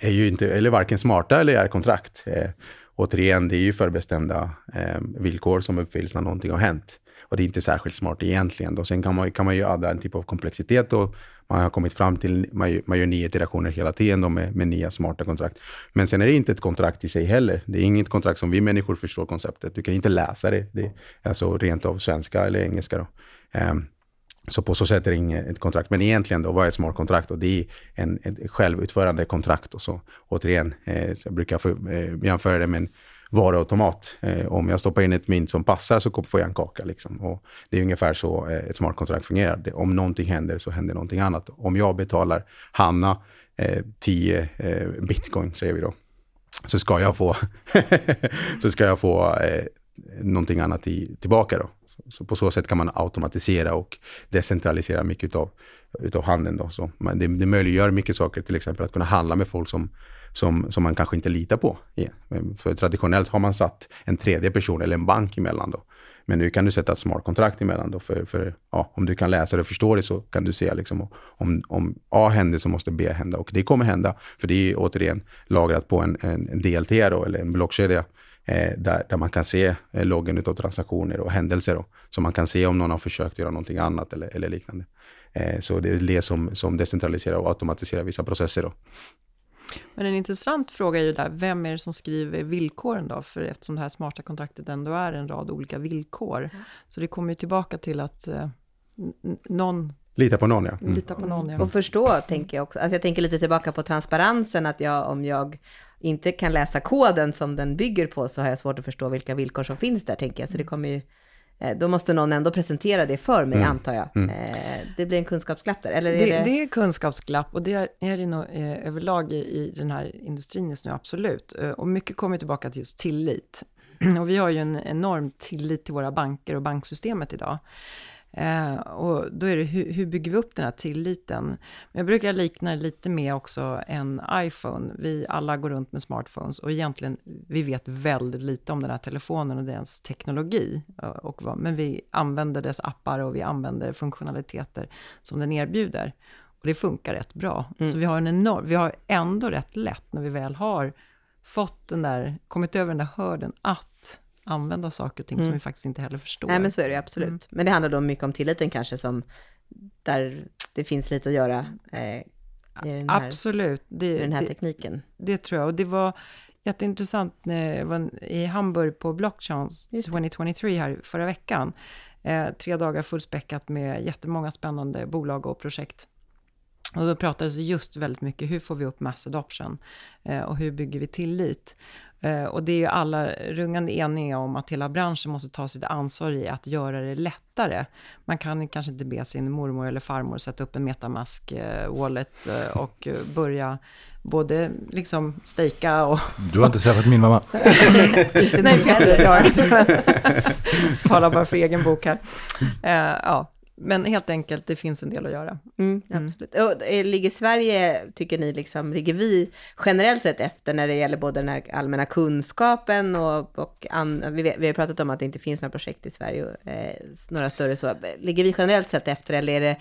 är ju inte, eller varken smarta eller är kontrakt. Eh, återigen, det är ju förbestämda ehm, villkor som uppfylls när någonting har hänt. Och det är inte särskilt smart egentligen. Då. Sen kan man, kan man ju adda en typ av komplexitet och man har kommit fram till, man gör, man gör nya iterationer hela tiden då med, med nya smarta kontrakt. Men sen är det inte ett kontrakt i sig heller. Det är inget kontrakt som vi människor förstår konceptet. Du kan inte läsa det. Det är alltså rent av svenska eller engelska. Då. Um, så på så sätt är det inget ett kontrakt. Men egentligen då, vad är ett smart kontrakt? Och det är en, ett självutförande kontrakt. Och så återigen, eh, så jag brukar för, eh, jämföra det med en varuautomat. Eh, om jag stoppar in ett mynt som passar så får jag en kaka. Liksom. Och det är ungefär så eh, ett smart kontrakt fungerar. Det, om någonting händer så händer någonting annat. Om jag betalar Hanna eh, 10 eh, bitcoin, säger vi då, så ska jag få, så ska jag få eh, någonting annat i, tillbaka. Då. Så på så sätt kan man automatisera och decentralisera mycket av utav handeln. Då. Så man, det, det möjliggör mycket saker, till exempel att kunna handla med folk som, som, som man kanske inte litar på. Eh, för traditionellt har man satt en tredje person eller en bank emellan. Då. Men nu kan du sätta ett smart kontrakt emellan. Då för, för, ja, om du kan läsa det och förstå det så kan du se liksom, om, om A händer så måste B hända. Och det kommer hända, för det är återigen lagrat på en, en, DLT då, eller en blockkedja. Eh, där, där man kan se eh, loggen av transaktioner och händelser. Då, så man kan se om någon har försökt göra någonting annat eller, eller liknande. Eh, så det är det som, som decentraliserar och automatiserar vissa processer. Då. Men en intressant fråga är ju där, vem är det som skriver villkoren då? För eftersom det här smarta kontraktet ändå är en rad olika villkor. Så det kommer ju tillbaka till att eh, någon Lita på någon, ja. Mm. litar på någon. Ja. Och förstå, tänker jag också. Alltså jag tänker lite tillbaka på transparensen, att jag, om jag inte kan läsa koden som den bygger på, så har jag svårt att förstå vilka villkor som finns där, tänker jag. Så det kommer ju, då måste någon ändå presentera det för mig, Mm. antar jag. Mm. Eh, Det blir en kunskapsglapp där, eller är Det, det... det är kunskapsglapp och det är, är det nog eh, överlag i, i den här industrin just nu, absolut. Eh, och mycket kommer tillbaka till just tillit. och vi har ju en enorm tillit till våra banker och banksystemet idag. Eh, och då är det hur, hur bygger vi upp den här tilliten? Men jag brukar likna det lite med också en iPhone. Vi alla går runt med smartphones och egentligen, vi vet väldigt lite om den här telefonen och dess teknologi. eh, Och vad, men vi använder dess appar och vi använder funktionaliteter som den erbjuder. Och det funkar rätt bra. Mm. Så vi har en enorm, vi har ändå rätt lätt när vi väl har fått den där, kommit över den där hörden att använda saker och ting som Mm. vi faktiskt inte heller förstår. Nej, men så är det absolut. Mm. Men det handlar då mycket om tilliten kanske, som där det finns lite att göra eh, i den här, Absolut. Det, den här det, tekniken. det tror jag. Och det var jätteintressant när jag var i Hamburg på det. 2023 här förra veckan. Eh, tre dagar fullspäckat med jättemånga spännande bolag och projekt. Och då pratades det just väldigt mycket, hur får vi upp mass adoption? Eh, och hur bygger vi tillit? Eh, och det är ju alla rungande eniga om att hela branschen måste ta sitt ansvar i att göra det lättare. Man kan kanske inte be sin mormor eller farmor sätta upp en metamask-wallet eh, eh, och börja både liksom stejka och... Du har inte träffat min mamma? Nej, Peter, jag har inte. Talar bara för egen bok här. ja, men helt enkelt, det finns en del att göra. Mm, mm. absolut. Och, eh, ligger Sverige, tycker ni, liksom, ligger vi generellt sett efter när det gäller både den här allmänna kunskapen och, och an, vi, vi har pratat om att det inte finns några projekt i Sverige, eh, några större så. Ligger vi generellt sett efter eller är det,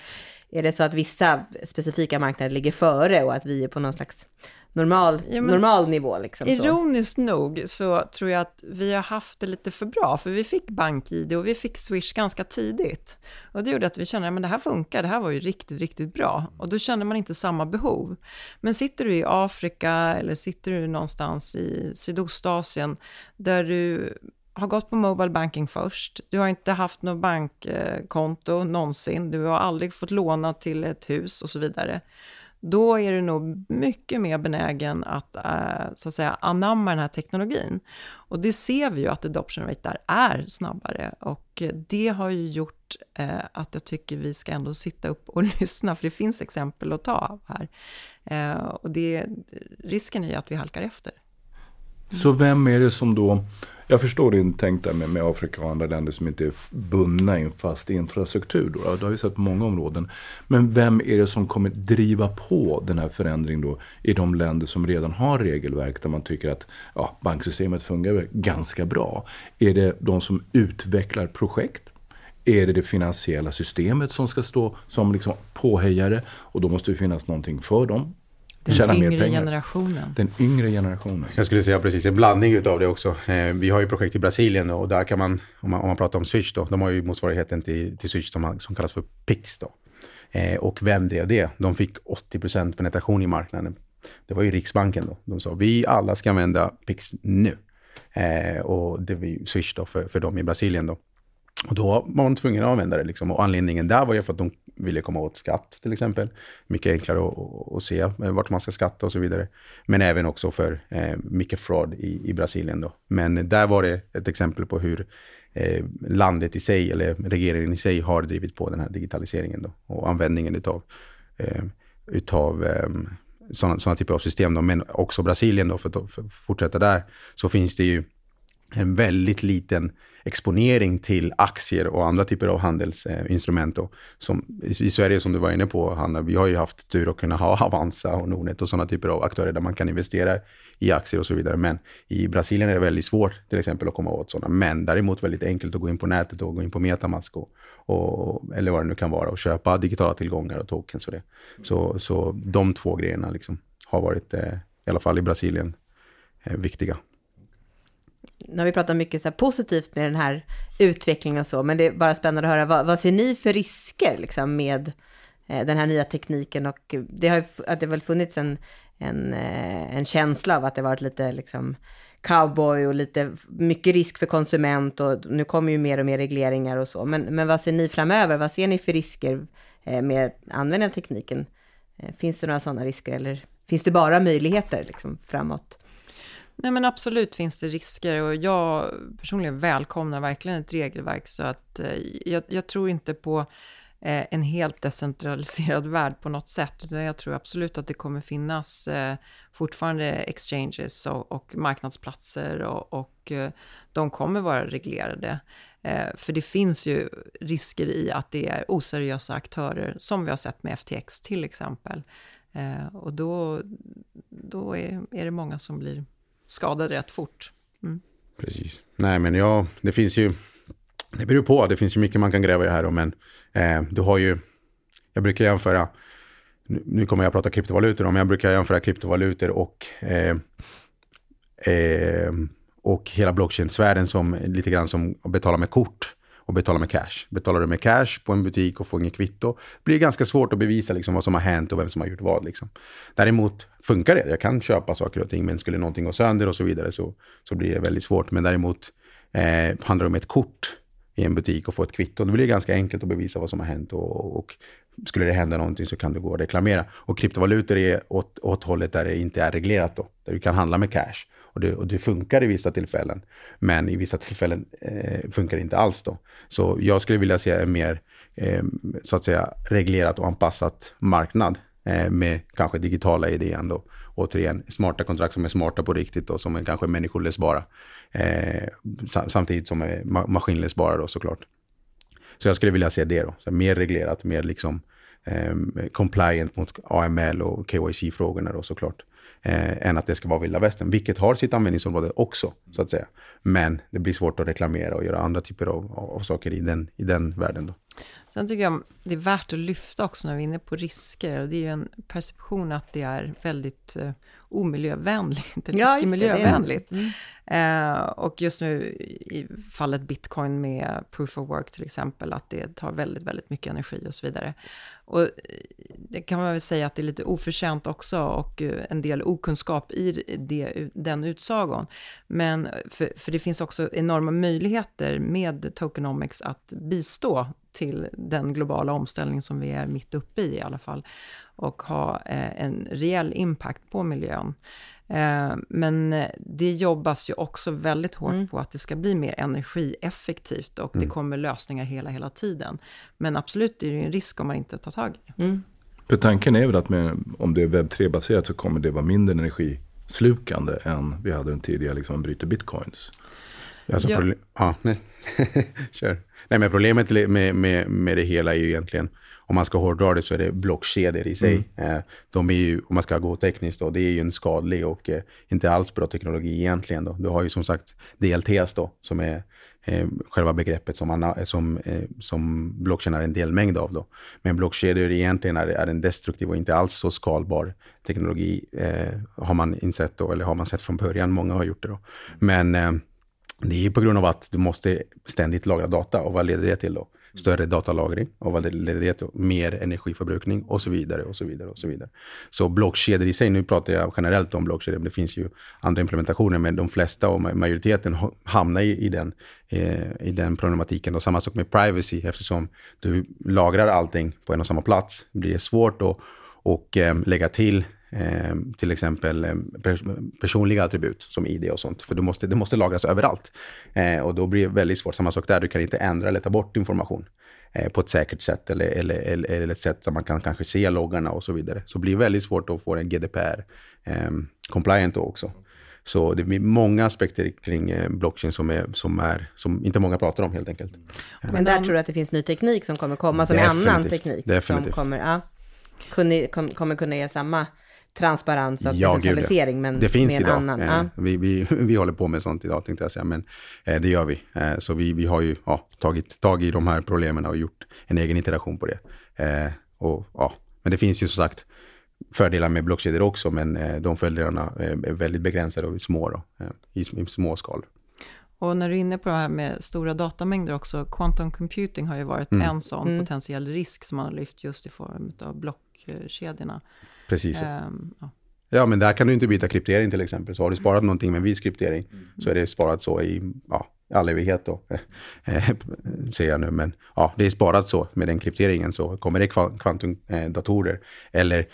är det så att vissa specifika marknader ligger före och att vi är på någon slags normal, ja, normal nivå. Liksom, ironiskt så. nog så tror jag att vi har haft det lite för bra, för vi fick BankID och vi fick Swish ganska tidigt. Och det gjorde att vi kände att det här funkar, det här var ju riktigt, riktigt bra. Och då känner man inte samma behov. Men sitter du i Afrika eller sitter du någonstans i Sydostasien där du har gått på Mobile Banking först. Du har inte haft något bankkonto någonsin. Du har aldrig fått låna till ett hus och så vidare då är du nog mycket mer benägen att, eh, så att säga, anamma den här teknologin. Och det ser vi ju att adoption rate där är snabbare och det har ju gjort eh, att jag tycker vi ska ändå sitta upp och lyssna, för det finns exempel att ta av här. Eh, och det, risken är ju att vi halkar efter. Så vem är det som då jag förstår din tänk där med, med Afrika och andra länder som inte är bundna i en fast infrastruktur. Då. Det har vi sett på många områden. Men vem är det som kommer driva på den här förändringen då i de länder som redan har regelverk där man tycker att ja, banksystemet fungerar ganska bra? Är det de som utvecklar projekt? Är det det finansiella systemet som ska stå som liksom påhejare? Och då måste det finnas någonting för dem. Den yngre generationen. Den yngre generationen. Jag skulle säga precis en blandning utav det också. Eh, vi har ju projekt i Brasilien och där kan man, om man, om man pratar om Switch då, de har ju motsvarigheten till, till Switch som, som kallas för Pix då. Eh, och vem drev det? De fick 80% penetration i marknaden. Det var ju Riksbanken då. De sa vi alla ska använda Pix nu. Eh, och det var ju Swish då för, för dem i Brasilien då. Och då var man tvungen att använda det. Liksom. Och anledningen där var ju för att de ville komma åt skatt till exempel. Mycket enklare att, att se eh, vart man ska skatta och så vidare. Men även också för eh, mycket fraud i, i Brasilien. Då. Men där var det ett exempel på hur eh, landet i sig, eller regeringen i sig, har drivit på den här digitaliseringen då, och användningen utav, eh, utav eh, sådana, sådana typer av system. Då. Men också Brasilien, då, för att, för att fortsätta där, så finns det ju en väldigt liten exponering till aktier och andra typer av handelsinstrument. Då, som, I Sverige, som du var inne på, Hanna, vi har ju haft tur att kunna ha Avanza och Nordnet och sådana typer av aktörer där man kan investera i aktier och så vidare. Men i Brasilien är det väldigt svårt till exempel att komma åt sådana. Men däremot väldigt enkelt att gå in på nätet och gå in på Metamask och, och, eller vad det nu kan vara och köpa digitala tillgångar och tokens och det. Så, så de två grejerna liksom har varit, eh, i alla fall i Brasilien, eh, viktiga nu har vi pratat mycket så positivt med den här utvecklingen och så, men det är bara spännande att höra, vad, vad ser ni för risker liksom, med eh, den här nya tekniken? Och det har, att det väl funnits en, en, eh, en känsla av att det varit lite liksom, cowboy och lite mycket risk för konsument och nu kommer ju mer och mer regleringar och så. Men, men vad ser ni framöver? Vad ser ni för risker eh, med användningen av tekniken? Eh, finns det några sådana risker eller finns det bara möjligheter liksom, framåt? Nej men absolut finns det risker och jag personligen välkomnar verkligen ett regelverk så att eh, jag, jag, tror inte på eh, en helt decentraliserad värld på något sätt, utan jag tror absolut att det kommer finnas eh, fortfarande exchanges och, och marknadsplatser och, och de kommer vara reglerade. För det finns ju risker i att det är oseriösa aktörer, som vi har sett med FTX till exempel. Och då, då är, är det många som blir skadade rätt fort. Mm. Precis. Nej, men ja, det finns ju... Det beror på. Det finns ju mycket man kan gräva i här. Då, men eh, du har ju... Jag brukar jämföra... Nu, kommer jag att prata kryptovalutor, men jag brukar jämföra kryptovalutor och... Eh, eh, och hela blockchain-sfären som lite grann som att betala med kort och betala med cash. Betalar du med cash på en butik och får inget kvitto blir det ganska svårt att bevisa liksom vad som har hänt och vem som har gjort vad. Liksom. Däremot funkar det. Jag kan köpa saker och ting, men skulle någonting gå sönder och så vidare så, så blir det väldigt svårt. Men däremot eh, handlar det om ett kort i en butik och få ett kvitto, då blir det ganska enkelt att bevisa vad som har hänt och, och skulle det hända någonting så kan du gå och reklamera. Och kryptovalutor är åt, åt hållet där det inte är reglerat då, där du kan handla med cash. Och det, och det funkar i vissa tillfällen. Men i vissa tillfällen eh, funkar det inte alls då. Så jag skulle vilja se en mer, eh, så att säga, reglerat och anpassat marknad eh, med kanske digitala idén då. Återigen, smarta kontrakt som är smarta på riktigt och som är kanske människoläsbara. Eh, samtidigt som är ma maskinläsbara då såklart. Så jag skulle vilja se det då. Så mer reglerat, mer liksom eh, compliant mot AML och KYC-frågorna då såklart. Eh, än att det ska vara vilda västern, vilket har sitt användningsområde också, så att säga. Men det blir svårt att reklamera och göra andra typer av, av saker i den, i den världen. Då. Sen tycker jag det är värt att lyfta också när vi är inne på risker. Och det är ju en perception att det är väldigt uh, omiljövänligt, eller ja, miljövänligt. Mm. Uh, och just nu i fallet bitcoin med proof of work till exempel, att det tar väldigt, väldigt mycket energi och så vidare. Och eh, det kan man väl säga att det är lite oförtjänt också och en del okunskap i det, den utsagon. Men för, för det finns också enorma möjligheter med tokenomics att bistå till den globala omställning som vi är mitt uppe i i alla fall och ha eh, en rejäl impact på miljön. Eh, men det jobbas ju också väldigt hårt mm. på att det ska bli mer energieffektivt och mm. det kommer lösningar hela, hela tiden. Men absolut, det är ju en risk om man inte tar tag i mm. För tanken är väl att med, om det är webb 3-baserat så kommer det vara mindre energislukande än vi hade den tidigare, liksom bryter bitcoins. Alltså, ja. ja, nej. Kör. Nej, men problemet med, med, med det hela är ju egentligen, om man ska hårdra det så är det blockkedjor i sig. Mm. Eh, de är ju, om man ska gå tekniskt då, det är ju en skadlig och eh, inte alls bra teknologi egentligen. Då. Du har ju som sagt DLTs då, som är eh, själva begreppet som, man, som, som blockchain är en delmängd av. Då. Men blockkedjor egentligen är, är en destruktiv och inte alls så skalbar teknologi, eh, har man insett då, eller har man sett från början. Många har gjort det då. Men eh, det är på grund av att du måste ständigt lagra data. Och vad leder det till då? Större datalagring. Och vad leder det till? Mer energiförbrukning och så vidare. och Så vidare och så vidare. Så blockkedjor i sig, nu pratar jag generellt om blockkedjor, men det finns ju andra implementationer, men de flesta och majoriteten hamnar i, i, den, eh, i den problematiken. Och samma sak med privacy, eftersom du lagrar allting på en och samma plats, blir det svårt att och, eh, lägga till Eh, till exempel eh, personliga attribut som ID och sånt. För du måste, det måste lagras överallt. Eh, och då blir det väldigt svårt. Samma sak där, du kan inte ändra eller ta bort information eh, på ett säkert sätt eller, eller, eller, eller, ett sätt som man kan kanske se loggarna och så vidare. Så det blir väldigt svårt att få en GDPR eh, compliant då också. Så det blir många aspekter kring eh, blockchain som, är, som, är, som inte många pratar om helt enkelt. Men där tror du att det finns ny teknik som kommer komma, som Definitivt. är annan teknik? Definitivt. Som kommer, ja, kunna, kommer kunna ge samma transparens och ja, decentralisering, men det finns med idag. annan. Eh, vi, vi, vi håller på med sånt idag, tänkte jag säga, men eh, det gör vi. Eh, så vi, vi har ju ja, tagit tag i de här problemen och gjort en egen iteration på det. Eh, och, ja, men det finns ju som sagt fördelar med blockkedjor också, men eh, de fördelarna är väldigt begränsade och små då, eh, i, i små skal. Och när du är inne på det här med stora datamängder också, quantum computing har ju varit mm. en sån mm. potentiell risk som man har lyft just i form av blockkedjorna. Precis. Um, ja. ja. men där kan du inte byta kryptering till exempel. Så har du sparat någonting med en viss kryptering mm. så är det sparat så i ja, all evighet då, eh, säger jag nu. Men ja, det är sparat så med den krypteringen. Så kommer det kvantumdatorer eller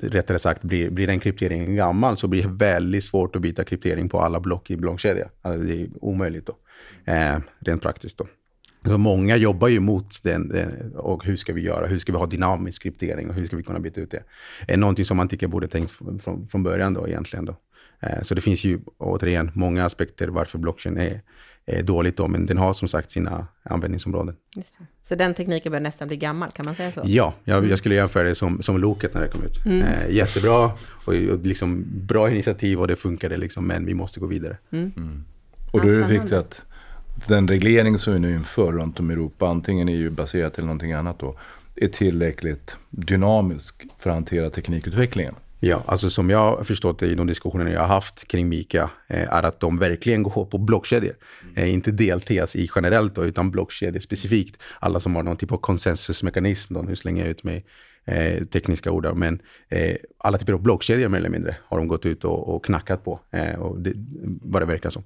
rättare sagt, blir, blir den krypteringen gammal så blir det väldigt svårt att byta kryptering på alla block i blockkedja. Alltså det är omöjligt då, eh, rent praktiskt då. Så många jobbar ju mot den, och hur ska vi göra? Hur ska vi ha dynamisk kryptering och hur ska vi kunna byta ut det? är någonting som man tycker borde tänkt från, från början då egentligen. Då. Eh, så det finns ju återigen många aspekter varför blockchain är, är dåligt då, men den har som sagt sina användningsområden. Så den tekniken börjar nästan bli gammal, kan man säga så? Ja, jag, jag skulle jämföra det som, som Loket när det kom ut. Mm. Eh, jättebra och, och liksom bra initiativ och det funkade liksom, men vi måste gå vidare. Mm. Mm. Och då är det viktigt att den reglering som vi nu inför runt om i Europa, antingen EU-baserat eller någonting annat då, är tillräckligt dynamisk för att hantera teknikutvecklingen. Ja, alltså som jag har förstått det i de diskussioner jag har haft kring Mika, eh, är att de verkligen går på blockkedjor. Mm. Eh, inte deltas i generellt då, utan blockkedjor specifikt. Alla som har någon typ av konsensusmekanism, då, nu slänger jag ut mig eh, tekniska ord, men eh, alla typer av blockkedjor mer eller mindre har de gått ut och, och knackat på, eh, och det, vad det verkar som.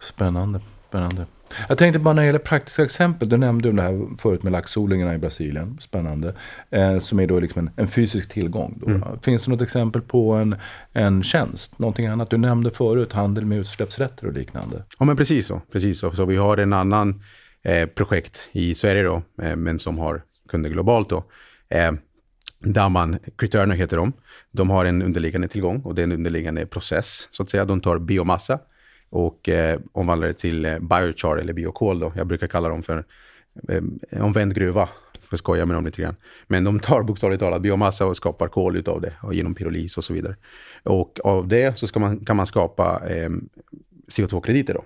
Spännande. Spännande. Jag tänkte bara när det gäller praktiska exempel. Du nämnde det här förut med laxodlingarna i Brasilien. Spännande. Eh, som är då liksom en, en fysisk tillgång. Mm. Finns det något exempel på en, en tjänst? Någonting annat? Du nämnde förut handel med utsläppsrätter och liknande. Ja men precis så. Precis så. så vi har en annan eh, projekt i Sverige då. Eh, men som har kunder globalt då. Eh, Daman Criturner heter de. De har en underliggande tillgång och det är en underliggande process. så att säga. De tar biomassa och eh, omvandlar det till eh, biochar eller biokol. Då. Jag brukar kalla dem för eh, omvänd gruva, Jag skojar med dem lite grann. Men de tar bokstavligt talat biomassa och skapar kol utav det och genom pyrolys och så vidare. Och av det så man, kan man skapa eh, CO2-krediter då.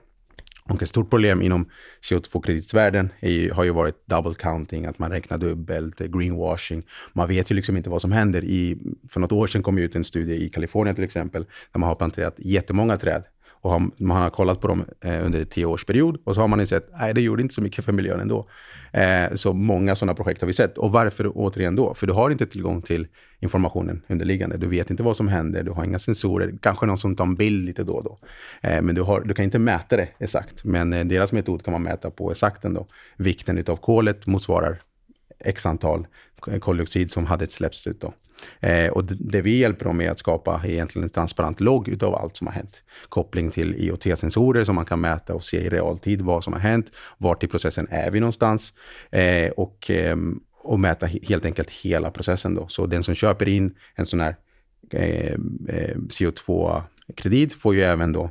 Och ett stort problem inom CO2-kreditvärlden har ju varit double counting, att man räknar dubbelt, eh, greenwashing. Man vet ju liksom inte vad som händer. I, för något år sedan kom ut en studie i Kalifornien till exempel, där man har planterat jättemånga träd och har, man har kollat på dem eh, under en tioårsperiod och så har man sett att det gjorde inte så mycket för miljön ändå. Eh, så många sådana projekt har vi sett. Och varför återigen då? För du har inte tillgång till informationen underliggande. Du vet inte vad som händer, du har inga sensorer, kanske någon som tar en bild lite då och då. Eh, men du, har, du kan inte mäta det exakt. Men eh, deras metod kan man mäta på exakt ändå. Vikten av kolet motsvarar x antal koldioxid som hade släppts ut. Då. Eh, och det, vi hjälper dem med att skapa egentligen en transparent logg utav allt som har hänt. Koppling till IoT-sensorer som man kan mäta och se i realtid vad som har hänt. Vart i processen är vi någonstans? Eh, och, eh, och mäta helt enkelt hela processen. Då. Så den som köper in en sån här ehm, eh, CO2-kredit får ju även då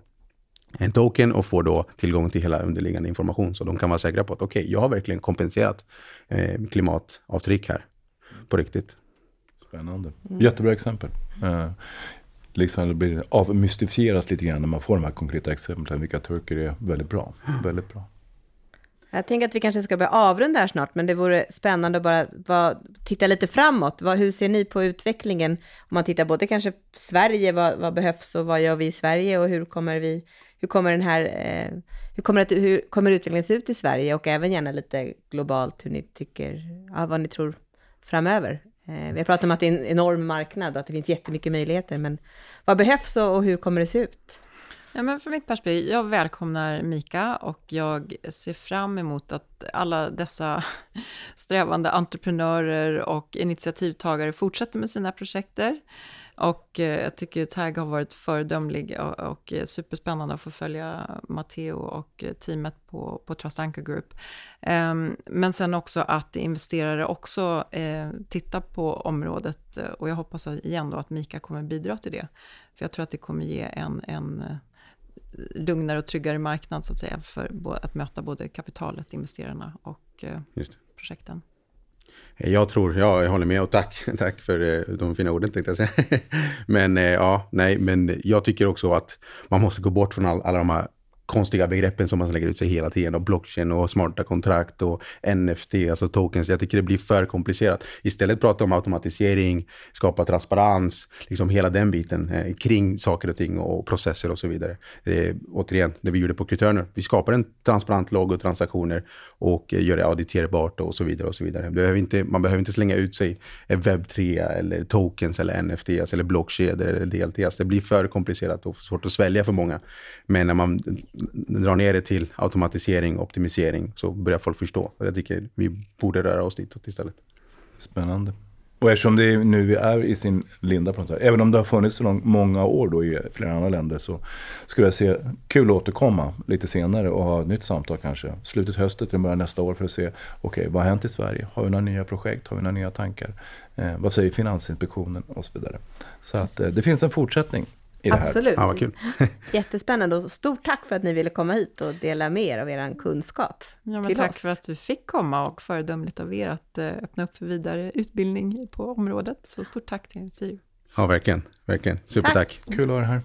en token och får då tillgång till hela underliggande information. Så de kan vara säkra på att okej, okay, jag har verkligen kompenserat eh, klimatavtryck här på riktigt. Spännande. Mm. Jättebra exempel. Eh, liksom det blir avmystifierat lite grann när man får de här konkreta exemplen, vilka turker är väldigt bra. Väldigt bra. Jag tänker att vi kanske ska börja avrunda här snart, men det vore spännande att bara vad, titta lite framåt. Vad, hur ser ni på utvecklingen? Om man tittar både kanske Sverige, vad, vad, behövs och vad gör vi i Sverige och hur kommer vi, hur kommer den här, eh, hur kommer, det, hur kommer utvecklingen se ut i Sverige och även gärna lite globalt hur ni tycker, ja, vad ni tror framöver. Eh, vi har pratat om att det är en enorm marknad, att det finns jättemycket möjligheter, men vad behövs och hur kommer det se ut? Ja, men för mitt perspektiv, jag välkomnar Mika och jag ser fram emot att alla dessa strävande entreprenörer och initiativtagare fortsätter med sina projekter. Och eh, jag tycker Tag har varit föredömlig och, och superspännande att få följa Matteo och teamet på, på Trust Anchor Group. Um, men sen också att investerare också eh, tittar på området och jag hoppas igen då att Mika kommer bidra till det. För jag tror att det kommer ge en, en eh, lugnare och tryggare marknad så att säga för att möta både kapitalet, investerarna och eh, projekten. Jag tror, ja, jag håller med och tack, tack för eh, de fina orden tänkte jag säga. men eh, ja, nej, men jag tycker också att man måste gå bort från all, alla de här konstiga begreppen som man lägger ut sig hela tiden. Och blockchain och smarta kontrakt och NFT, alltså tokens. Jag tycker det blir för komplicerat. Istället prata om automatisering, skapa transparens, liksom hela den biten eh, kring saker och ting och processer och så vidare. Eh, återigen, det vi gjorde på Criturner. Vi skapar en transparent logg och transaktioner och göra gör det auditerbart och så vidare. och så vidare. Behöver inte, man behöver inte slänga ut sig webb 3 eller tokens eller NFT eller blockkedjor eller DLTs. Det blir för komplicerat och svårt att svälja för många. Men när man drar ner det till automatisering, optimisering, så börjar folk förstå. Jag tycker vi borde röra oss ditåt istället. Spännande. Och eftersom det nu är i sin linda på något sätt, även om det har funnits så lång, många år då i flera andra länder så skulle jag se kul att återkomma lite senare och ha ett nytt samtal kanske. Slutet hösten till början nästa år för att se, okej okay, vad har hänt i Sverige? Har vi några nya projekt? Har vi några nya tankar? Eh, vad säger Finansinspektionen och så vidare. Så att eh, det finns en fortsättning i det här. Absolut. Ja, vad kul. Jättespännande och stort tack för att ni ville komma hit och dela med er av er kunskap. Ja, men tack oss. för att du fick komma och föredömligt av er att eh, öppna upp för vidare utbildning på området. Så stort tack till Sirio. Ja, verkligen. verkligen. Supertack. Kul att er här.